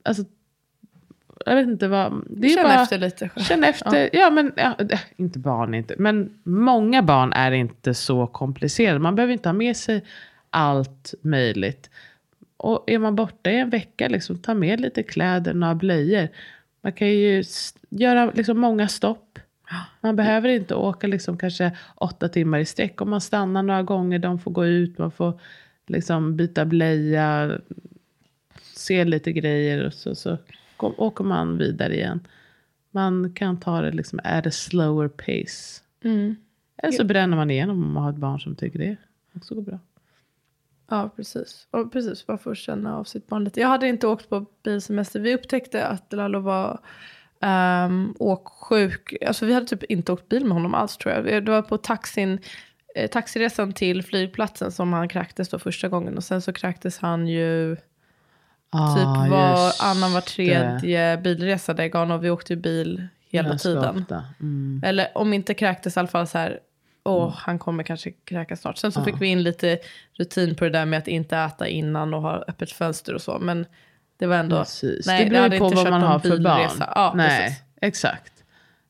Alltså, jag vet inte vad. Det är Känn bara, efter lite själv. Känn efter. Ja. men ja, inte barn inte. Men många barn är inte så komplicerade. Man behöver inte ha med sig allt möjligt. Och är man borta i en vecka, liksom, ta med lite kläder, några blöjor. Man kan ju göra liksom, många stopp. Man behöver inte åka liksom, kanske åtta timmar i sträck. Om man stannar några gånger, de får gå ut, man får liksom, byta blöja, se lite grejer och så, så åker man vidare igen. Man kan ta det liksom at a slower pace. Mm. Eller så bränner man igenom om man har ett barn som tycker det också går bra. Ja, precis. Och precis, man får känna av sitt barn lite. Jag hade inte åkt på bilsemester. Vi upptäckte att Lalo var um, åksjuk. Alltså vi hade typ inte åkt bil med honom alls tror jag. Det var på taxin, eh, taxiresan till flygplatsen som han kräktes då första gången. Och sen så kräktes han ju typ Ah, var just annan var det. tredje bilresa där och vi åkte bil hela tiden. Mm. Eller om inte kräktes i alla fall så här, åh han kommer kanske kräkas snart. Sen så fick vi in lite rutin på det där med att inte äta innan och ha öppet fönster och så. Men det var ändå, Precis. nej det beror ju på vad man har för barn. Ja, Nej, precis. exakt.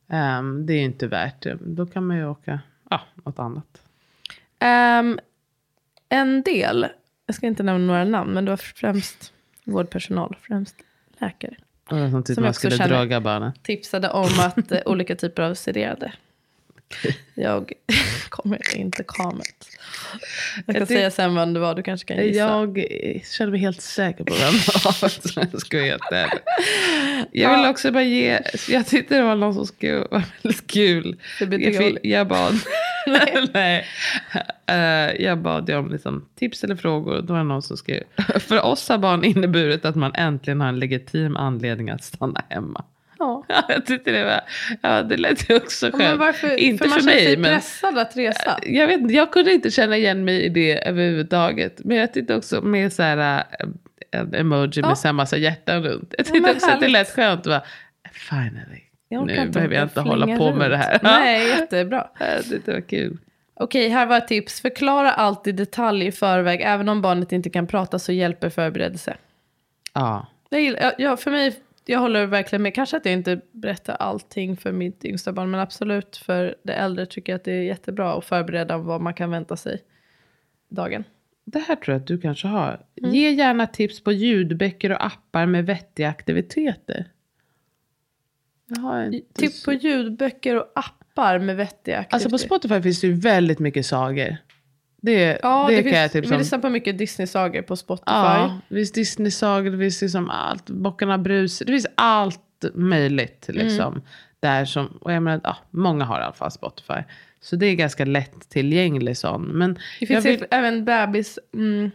Ehm, det är ju inte värt det. Då kan man ju åka ja, något annat. Ehm, en del, jag ska inte nämna några namn, men det var främst vårdpersonal, främst läkare. Och Som typ Som man skulle känner. droga barnen. tipsade om att eh, olika typer av sederade. Jag kommer inte kamet. Jag kan Jag säga sen vem det var, du kanske kan gissa. Jag känner mig helt säker på vem det var. jag ska vara vill också bara ge, jag tyckte det var någon som skrev, var väldigt kul. Jag, bad, nej. Eh, jag bad om liksom, tips eller frågor. Då var det någon som skrev, för oss har barn inneburit att man äntligen har en legitim anledning att stanna hemma. Ja. Ja, jag tyckte det var, ja det lät ju också skönt. Men varför, inte för man för mig sig men. pressad att resa. Jag, vet, jag kunde inte känna igen mig i det överhuvudtaget. Men jag tyckte också med så här, äh, en emoji Ja. med så här massa hjärtan runt. Jag Ja, tyckte men också att det härligt. lät skönt. bara, Finally. Jag Nu behöver jag inte hålla på med runt. det här. Nej, jättebra. Det var kul. Okej, här var ett tips. Förklara allt i detalj i förväg. Även om barnet inte kan prata så hjälper förberedelse. Ja. Jag, gillar, för mig, jag håller verkligen med. Kanske att jag inte berättar allting för mitt yngsta barn. Men absolut för det äldre tycker jag att det är jättebra att förbereda vad man kan vänta sig. dagen. Det här tror jag att du kanske har. Mm. Ge gärna tips på ljudböcker och appar med vettiga aktiviteter. Tipp så- på ljudböcker och appar med vettiga aktiviteter. Alltså på Spotify finns det ju väldigt mycket sagor. Det, Ja, det, det, kan jag finns, tipsa vi om. lyssnar på mycket Disney-sagor på Spotify. Ja, det finns Disney-sagor, det finns liksom allt. Bockarna Brus, det finns allt möjligt Mm. liksom. Där som, och jag menar, ja, många har i alla fall Spotify. Så det är ganska lätt tillgänglig sån. Men Det jag finns vill, även bebis, mm,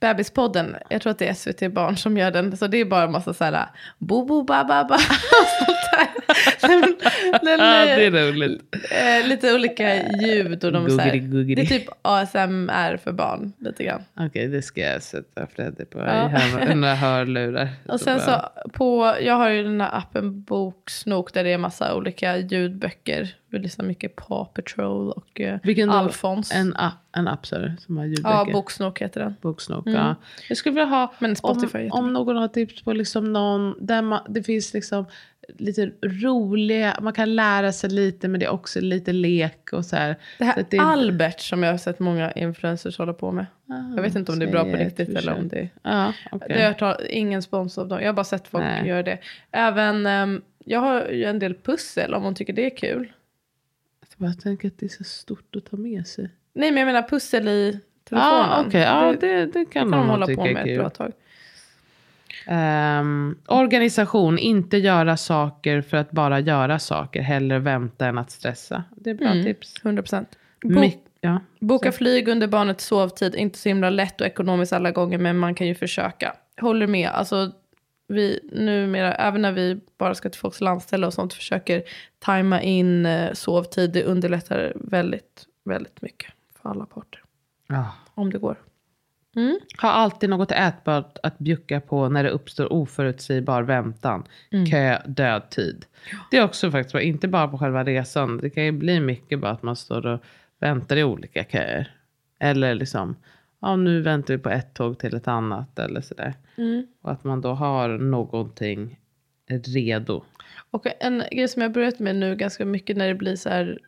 Bebispodden. Jag tror att det är SVT Barn som gör den. Så det är bara en massa så här bo bo ba ba ba. den, ja, det eh, är roligt. eh, lite olika ljud. Och de, så här, guggidi. det är typ ASMR för barn. Lite grann. Okej, det ska jag sätta Freddy på. Ja. Några hörlurar. Och sen så på, jag har ju den här appen Boksnok där det är massa olika ljudböcker. Vi lyssnar mycket på Paw Patrol och eh, Vilken? Alfons. En, app, en app du, som har ljudböcker? ja, Boksnok heter den. Boksnok, ja. Jag skulle vilja ha, Men Spotify om, om någon har tips på liksom någon, där man, det finns liksom lite roliga, man kan lära sig lite men det är också lite lek och så här. Det här så det är- Albert som jag har sett många influencers hålla på med. jag vet inte om det är bra på riktigt eller om det Ja, okej. det. Jag tar ingen spons av dem. Jag har bara sett folk Nej. göra det. Även, ehm, jag har ju en del pussel om hon tycker det är kul. Jag bara tänker att det är så stort att ta med sig. Nej men jag menar pussel i telefonen. Ja, okej. Ja, det, det, det kan kan de hålla på är med ett bra tag. Ehm, organisation, inte göra saker för att bara göra saker. Hellre vänta än att stressa. Det är bra Mm. tips. 100 procent. My- ja. Boka flyg under barnets sovtid, inte så himla lätt och ekonomiskt alla gånger, men man kan ju försöka. Håller med, alltså vi numera, även när vi bara ska till folks landställe och sånt, försöker tajma in eh, sovtid, det underlättar väldigt, väldigt mycket för alla parter. Ja. Om det går. Mm. Ha alltid något ätbart att bjucka på när det uppstår oförutsägbar väntan. Mm. Kö, död tid. Det är också faktiskt bra, inte bara på själva resan. Det kan ju bli mycket bara att man står och väntar i olika köer. Eller liksom, ja nu väntar vi på ett tåg till ett annat eller sådär. Mm. Och att man då har någonting redo. Och en grej som jag börjat med nu ganska mycket när det blir så här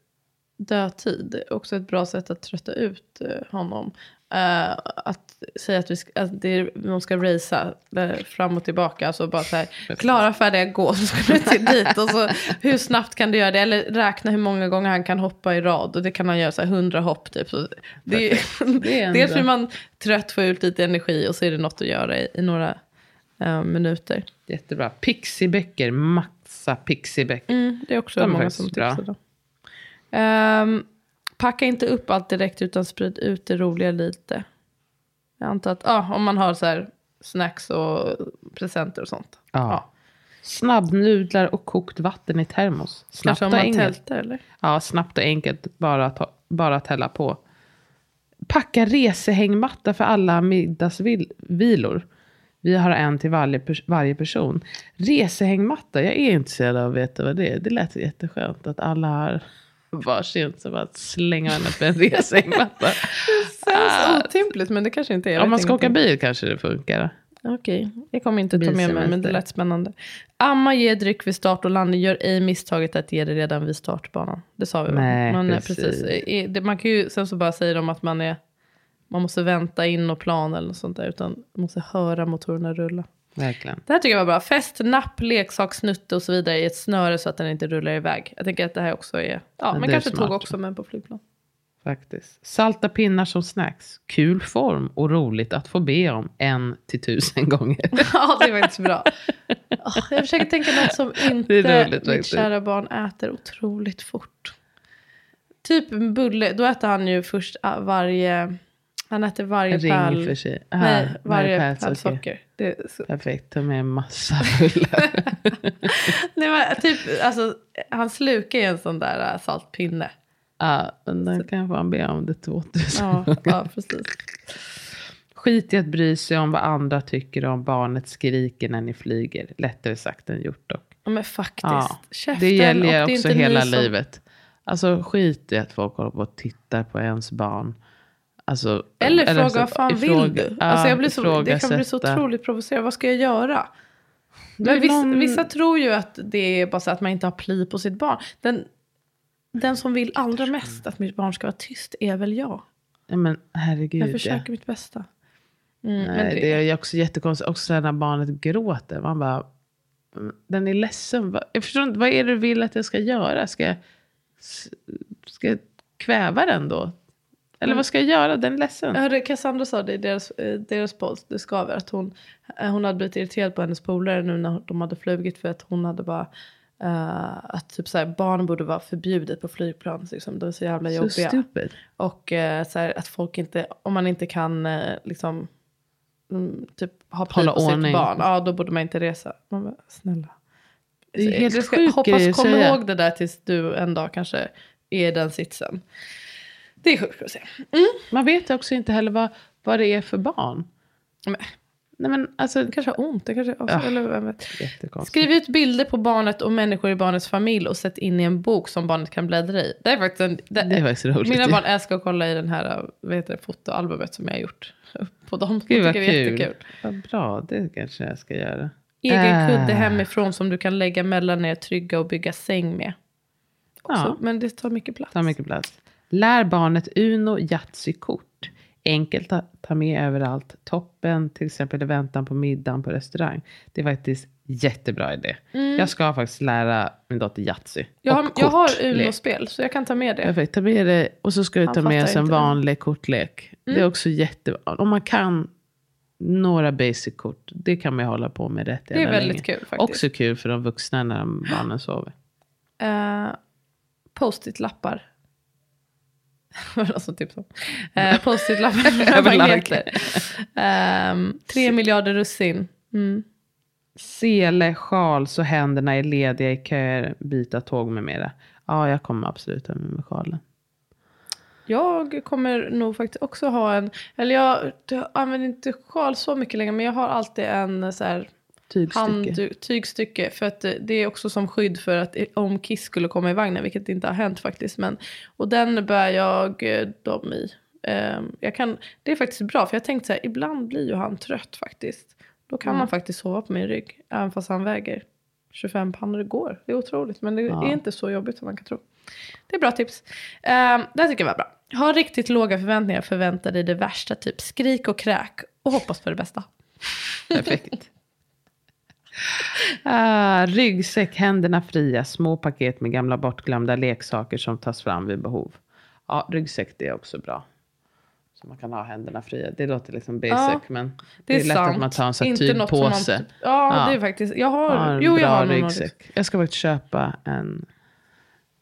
dödtid. Också ett bra sätt att trötta ut eh, honom. Eh, att säga att, vi ska, att det de ska racea eh, fram och tillbaka. Alltså bara så här, klara, färdiga, gå. Så ska du till dit. Och så, hur snabbt kan du göra det? Eller räkna hur många gånger han kan hoppa i rad. Och det kan han göra så här 100 hopp typ. Så det, är- Det är dels blir man trött, får ut lite energi och så är det något att göra i, i några eh, minuter. Jättebra. Pixiböcker, maxa pixiböcker. Mm, det är också De många som tipsar. Då. Ehm, packa inte upp allt direkt utan sprid ut det roliga lite. Jag antar att ja, om man har så här snacks och presenter och sånt. Ja. Snabbnudlar och kokt vatten i termos. Snabbt Kanske om man enkelt. tältar eller? Ja, snabbt och enkelt. Bara att, bara att hälla på. Packa resehängmatta för alla middagsvilor. Vi har en till varje, varje person. Resehängmatta, jag är intresserad av att veta vad det är. Det lät jätteskönt att alla har varsin. Så bara att slänga henne på en resehängmatta. Känns otympligt men det kanske inte är. Jag Om man ska åka bil kanske det funkar. Okej, jag kommer inte ta med mig men det lät spännande. Amma, ge dryck vid start och landning. Gör ej misstaget att ge det redan vid startbanan. Det sa vi? Nej, man, precis. precis. Det- Man kan ju, sen så bara säger de att man är man måste vänta in och plan eller något sånt där. Utan man måste höra motorerna rulla. Verkligen. Det här tycker jag var bra. Fäst napp, leksaksnutte och så vidare i ett snöre så att den inte rullar iväg. Jag tänker att det här också är, ja, men är kanske smart. tåg också men på flygplan. Faktiskt. Salta pinnar som snacks. Kul form och roligt att få be om en till tusen gånger. ja, det var inte så bra. Jag försöker tänka något som inte roligt mitt kära barn äter otroligt fort. Typ en bulle, då äter han ju först ah, varje, han äter varje Ring pärl. för sig. Aha, Nej, varje pärl pärl socker. Perfekt, ta med massa bullar. nej, men, typ, alltså, han slukar ju en sån där äh, saltpinne. ja, men den kan man be om det 2000 Ja, ja precis. Skit i att bry sig om vad andra tycker om barnet skriker när ni flyger. Lättare sagt än gjort dock. Ja, men faktiskt. Ja, Käften, det gäller ju också hela som- livet. Alltså skit i att folk håller på och tittar på ens barn. Alltså, Eller fråga alltså, vad fan ifråga- vill du? ja, alltså jag blir så, det kan bli så otroligt provocerande. Vad ska jag göra? Det Men vissa, någon- vissa tror ju att det är bara så att man inte har pli på sitt barn. Den, den som vill allra mest att mitt barn ska vara tyst är väl jag. Ja, men herregud. Jag ja. försöker mitt bästa. Mm, Nej, men det... är också jättekonstigt. Också när barnet gråter. Man bara, "Mm, den är ledsen. Jag förstår inte, vad är det du vill att jag ska göra? Ska jag, ska jag kväva den då? Eller vad ska jag göra? Den är ledsen. Jag hörde Cassandra sa det i deras, eh, deras podd, det skaver, att hon, eh, hon hade blivit irriterad på hennes polare nu när de hade flugit för att hon hade bara eh, att typ så här, barn borde vara förbjudet på flygplan. Liksom. De är så jävla Så jobbiga. stupid. Och eh, så här, att folk inte, om man inte kan eh, liksom mm, typ ha pli på sitt ordning. barn, ja då borde man inte resa. Man bara, snälla. Det är helt sjukt Hoppas kom ihåg det där tills du en dag kanske är i den sitsen. Det är sjukt att se. Man vet också inte heller vad, vad det är för barn. Men, Nej men alltså, det kanske har ont. Det kanske, Ja. eller. Skriv ut bilder på barnet och människor i barnets familj och sätt in i en bok som barnet kan bläddra i. Det är faktiskt en, det, Det är faktiskt roligt. Mina barn älskar att kolla i den här vad heter det, fotoalbumet som jag har gjort på dem. Gud Jag vad tycker det är kul. jättekul. Vad bra, det kanske jag ska göra. Egen Ah. kudde hemifrån som du kan lägga mellan er trygga och bygga säng med. Också, Ja. Men det tar mycket plats. Ta mycket plats. Lär barnet Uno Yatzy-kort. Enkelt att ta med överallt. Toppen, till exempel i väntan på middagen på restaurang. Det är faktiskt jättebra idé. Jag ska faktiskt lära min dotter Yatzy. Mm. jag, har, jag har. Uno-spel så jag kan ta med det. Perfekt, ta med det. Och så ska du ta med en. Mm. vanlig kortlek. Det är också jättebra. Om man kan några basic kort, det kan man ju hålla på med rätt Det är väldigt länge. kul faktiskt. Också kul för de vuxna när barnen sover. Uh, Post-it-lappar. Alltså typ så. Uh, Post-it-lappar. Överlag. Ehm, tre miljarder russin. Mm. Sele, sjal så händerna är lediga i köer, byta tåg med mera. Ja, jag kommer absolut ha med sjalen. Jag kommer nog faktiskt också ha en, eller jag, jag använder inte sjal så mycket längre, men jag har alltid en så här Tygstycke. hand, tygstycke. För att eh, det är också som skydd för att eh, om Kiss skulle komma i vagnen, vilket inte har hänt faktiskt. Men, och den bär jag eh, dem i. Ehm, jag kan, det är faktiskt bra, för jag tänkte så här, ibland blir ju han trött faktiskt. Då kan Mm. man faktiskt sova på min rygg, även fast han väger 25 pannor. Det går, det är otroligt. Men det Ja. är inte så jobbigt som man kan tro. Det är bra tips. Um, det här tycker jag var bra. Ha riktigt låga förväntningar, förvänta dig det värsta. Typ skrik och kräk och hoppas på det bästa. Perfekt. Ah, ryggsäck, händerna fria, små paket med gamla bortglömda leksaker som tas fram vid behov. Ja, ryggsäck det är också bra. Så man kan ha händerna fria. Det låter liksom basic, Ja, men Det, det är, är lätt sant. att man tar en sån Inte som man tygpåse. typ- Ja, Ja. det är faktiskt. Jag har, Ja, en jo, jag bra har någon ryggsäck. Jag ska faktiskt köpa en,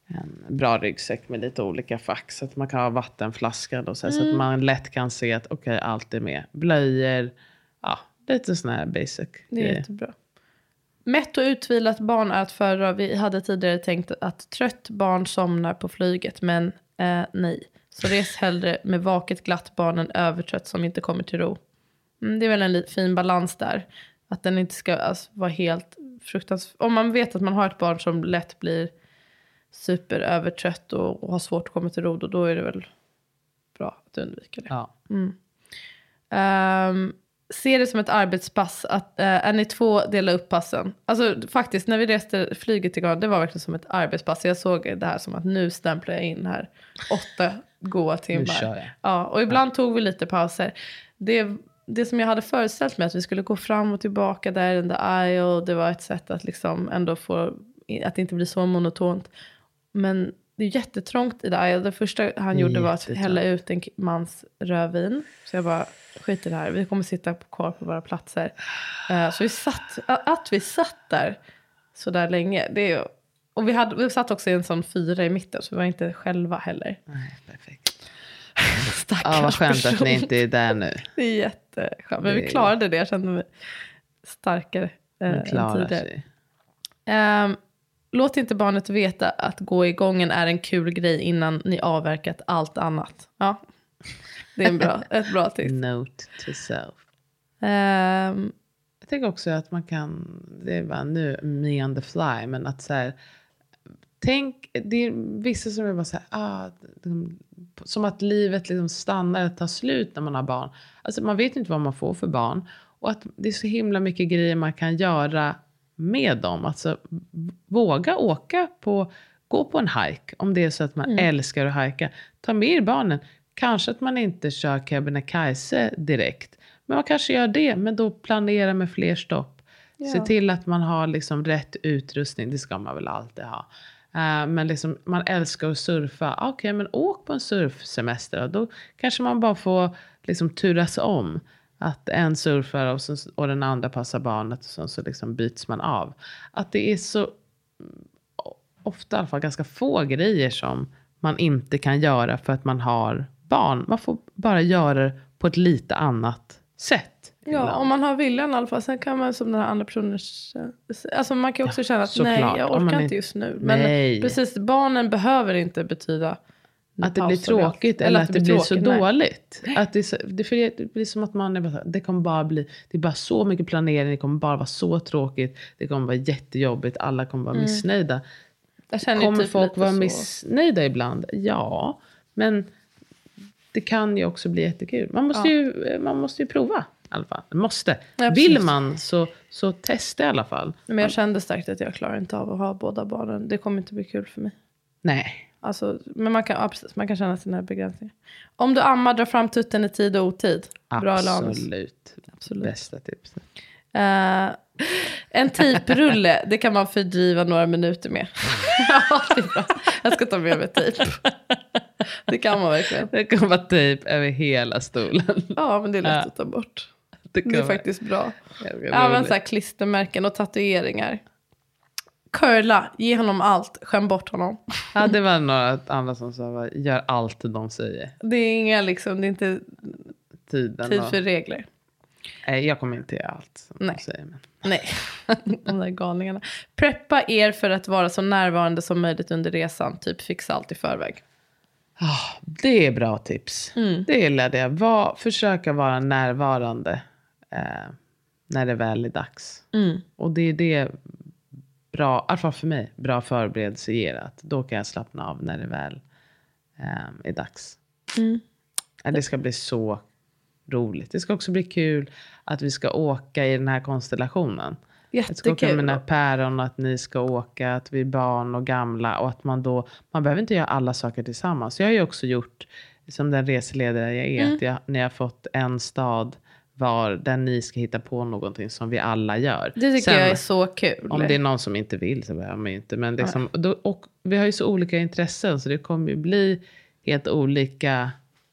en bra ryggsäck med lite olika fack. Så att man kan ha vattenflaskan och så, här, så att Mm. man lätt kan se att okej, allt är med. Blöjor, ja, lite sån här basic. Det är grejer. jättebra. Mätt och utvilat barn är att föredra. Vi hade tidigare tänkt att trött barn somnar på flyget, men eh, nej. Så res hellre med vaket glatt barn än övertrött som inte kommer till ro. Mm, det är väl en fin balans där. Att den inte ska alltså, vara helt fruktansvärt. Om man vet att man har ett barn som lätt blir superövertrött och, och har svårt att komma till ro, då, då är det väl bra att undvika det. Ja. Um, se det som ett arbetspass. Att, eh, är ni två, dela upp passen. Alltså faktiskt, när vi reste flyget Ghana, det var verkligen som ett arbetspass. Jag såg det här som att nu stämplar jag in här åtta goa timmar. Ja, och ibland tog vi lite pauser. Det, det som jag hade föreställt mig, att vi skulle gå fram och tillbaka där in the aisle, det var ett sätt att liksom ändå få, att det inte blir så monotont. Men det är jättetrångt i det. Det första han gjorde var att hälla ut en mans rödvin. Så jag bara, skit i det här, vi kommer sitta kvar på våra platser. Eh, så vi satt, att vi satt där så där länge, det är och vi, hade, vi satt också i en sån fyra i mitten, så vi var inte själva heller. Nej, perfekt. Stackars Ja, vad skönt att person. ni inte är där nu. Det är jätteskönt. Men vi klarade det. Jag kände mig starkare eh, än tidigare. sig. Ehm, låt inte barnet veta att gå i gången är en kul grej innan ni avverkat allt annat. Ja, det är en bra, ett bra tips. Note to self. Ehm, Jag tänker också att man kan, det är bara nu me on the fly, men att så här, tänk, det är vissa som är bara så här, ah, de, som att livet liksom stannar eller tar slut när man har barn. Alltså man vet inte vad man får för barn. Och att det är så himla mycket grejer man kan göra med dem. Alltså våga åka på, gå på en hike om det är så att man älskar att hajka. Ta med er barnen. kanske att man inte kör Kebnekaise direkt. Men man kanske gör det, men då planera med fler stopp. Se Ja. till att man har liksom rätt utrustning, det ska man väl alltid ha. Eh, men liksom, man älskar att surfa, okej men åk på en surfsemester. Då kanske man bara får liksom turas om. Att en surfar och, så, och den andra passar barnet och så, så liksom byts man av. Att det är så ofta i alla fall ganska få grejer som man inte kan göra för att man har barn. Man får bara göra det på ett lite annat sätt. Ja, om man har viljan i alla fall. Sen kan man som den här andra personens... Alltså man kan ju också känna att nej, såklart. jag orkar inte- just nu. Men Nej. precis, barnen behöver inte betyda... Att det blir tråkigt eller att det blir så dåligt. Att det, det, blir som att man är bara, det kommer bara bli, det är bara så mycket planering, det kommer bara vara så tråkigt, det kommer vara jättejobbigt, alla kommer vara missnöjda. Känner ju Kommer typ folk vara så. missnöjda ibland? Ja, men det kan ju också bli jättekul. Man måste, Ja. ju, man måste ju prova i alla fall. Måste. Ja, Vill man så, så testa i alla fall. Men jag kände starkt att jag klarar inte av att ha båda barnen. Det kommer inte bli kul för mig. Nej. Alltså, men man kan, ja, precis, man kan känna sina begränsningar. Om du ammar, dra fram tutten i tid och otid. Bra? Absolut. Absolut. Bästa tipset. Eh, en tejprulle, det kan man fördriva några minuter med. ja, det är bra. Jag ska ta med mig tejp. Det kan man verkligen. Det kommer vara tejp över hela stolen. Ja, men det är lätt att ta bort. Det, Det är faktiskt bra. Även så här klistermärken och tatueringar. Curla, ge honom allt, skäm bort honom. Ja, det var några andra som sa, gör allt de säger. Det är inga liksom, det är inte Tiden tid och, för regler. Nej, jag kommer inte göra allt Nej. säger. Men. Nej, de där galningarna. Preppa er för att vara så närvarande som möjligt under resan. Typ fixa allt i förväg. Ah, det är bra tips. Mm. Det gillade jag. Var, försöka vara närvarande eh, när det väl är dags. Mm. Och det är det bra, i alla fall för mig, bra förberedelse ger. Att då kan jag slappna av när det väl eh, är dags. Mm. Ja, Det ska bli så roligt. Det ska också bli kul att vi ska åka i den här konstellationen. Jag ska åka med Jättekul. mina päron och att ni ska åka, att vi är barn och gamla och att man då, man behöver inte göra alla saker tillsammans. Jag har ju också gjort, som den reseledare jag är, Mm. att jag, när jag har fått en stad var där ni ska hitta på någonting som vi alla gör. Det tycker Sen- jag är så kul. om det är någon som inte vill så behöver man ju inte. Men liksom, då, och vi har ju så olika intressen så det kommer ju bli helt olika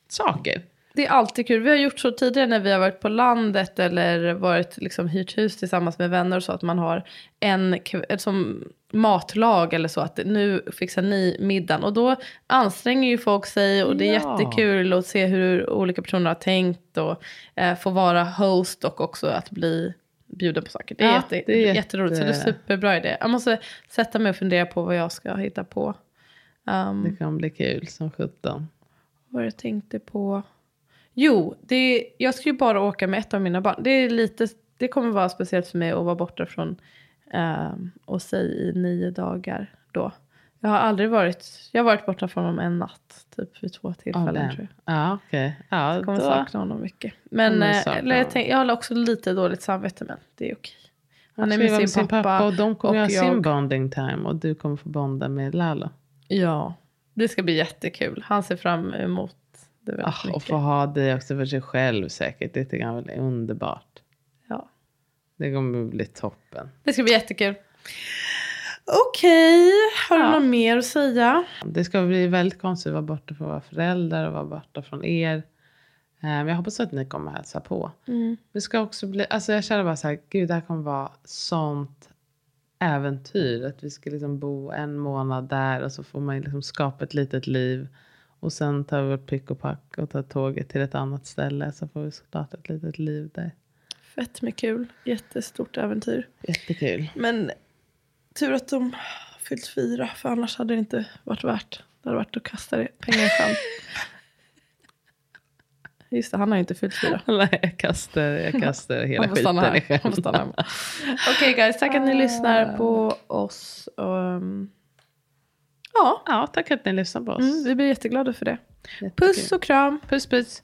saker. Det är alltid kul. Vi har gjort så tidigare när vi har varit på landet eller varit liksom hyrt hus tillsammans med vänner och så att man har en som matlag eller så att nu fixar ni middagen och då anstränger ju folk sig och det är Ja. jättekul att se hur olika personer har tänkt och eh, få vara host och också att bli bjuden på saker. Det är, Ja, jätte, det är jätte- jätteroligt så det är superbra idé. Jag måste sätta mig och fundera på vad jag ska hitta på. Um, Det kan bli kul som sjutton. vad jag tänkte på. Jo, det, jag ska ju bara åka med ett av mina barn. Det, är lite, det kommer vara speciellt för mig att vara borta från um, och säg i nio dagar då. Jag har aldrig varit, jag har varit borta från honom en natt, typ vid två tillfällen tror Ja, okej. Ja, jag. Kommer då- sakna honom mycket. Men eh, eller jag, tänk, jag har också lite dåligt samvete men det är okej. Han är ska ju med sin, pappa, och de kommer och ha sin jag- bonding time och du kommer få bonda med Lalo. Ja, det ska bli jättekul. Han ser fram emot det väldigt Ah, och mycket. få ha dig också för sig själv säkert. Det tycker jag väl är underbart. Det kommer bli toppen. Det ska bli jättekul. Okej, har du Ja. något mer att säga? Det ska bli väldigt konstigt att vara borta från våra föräldrar och vara borta från er. Eh, Men jag hoppas att ni kommer att hälsa på. Det ska också bli, alltså jag känner bara så här, gud det här kommer vara sånt äventyr. Att vi ska liksom bo en månad där och så får man liksom skapa ett litet liv. Och sen tar vi vårt pick och pack och tar tåget till ett annat ställe. Så får vi starta ett litet liv där. Fett med kul. Jättestort äventyr. Jättekul. Men tur att de fyllt fyra. För annars hade det inte varit värt. Det hade varit att kasta det pengar i sjön. Just det, han har ju inte fyllt fyra. Nej, jag kastar, jag kastar hela skiten i här. Får sjön. Okej guys, tack att ni lyssnar på oss. Um, ja, Ja, tack att ni lyssnade på oss. mm, vi blir jätteglada för det. Jättekul. Puss och kram. puss, puss.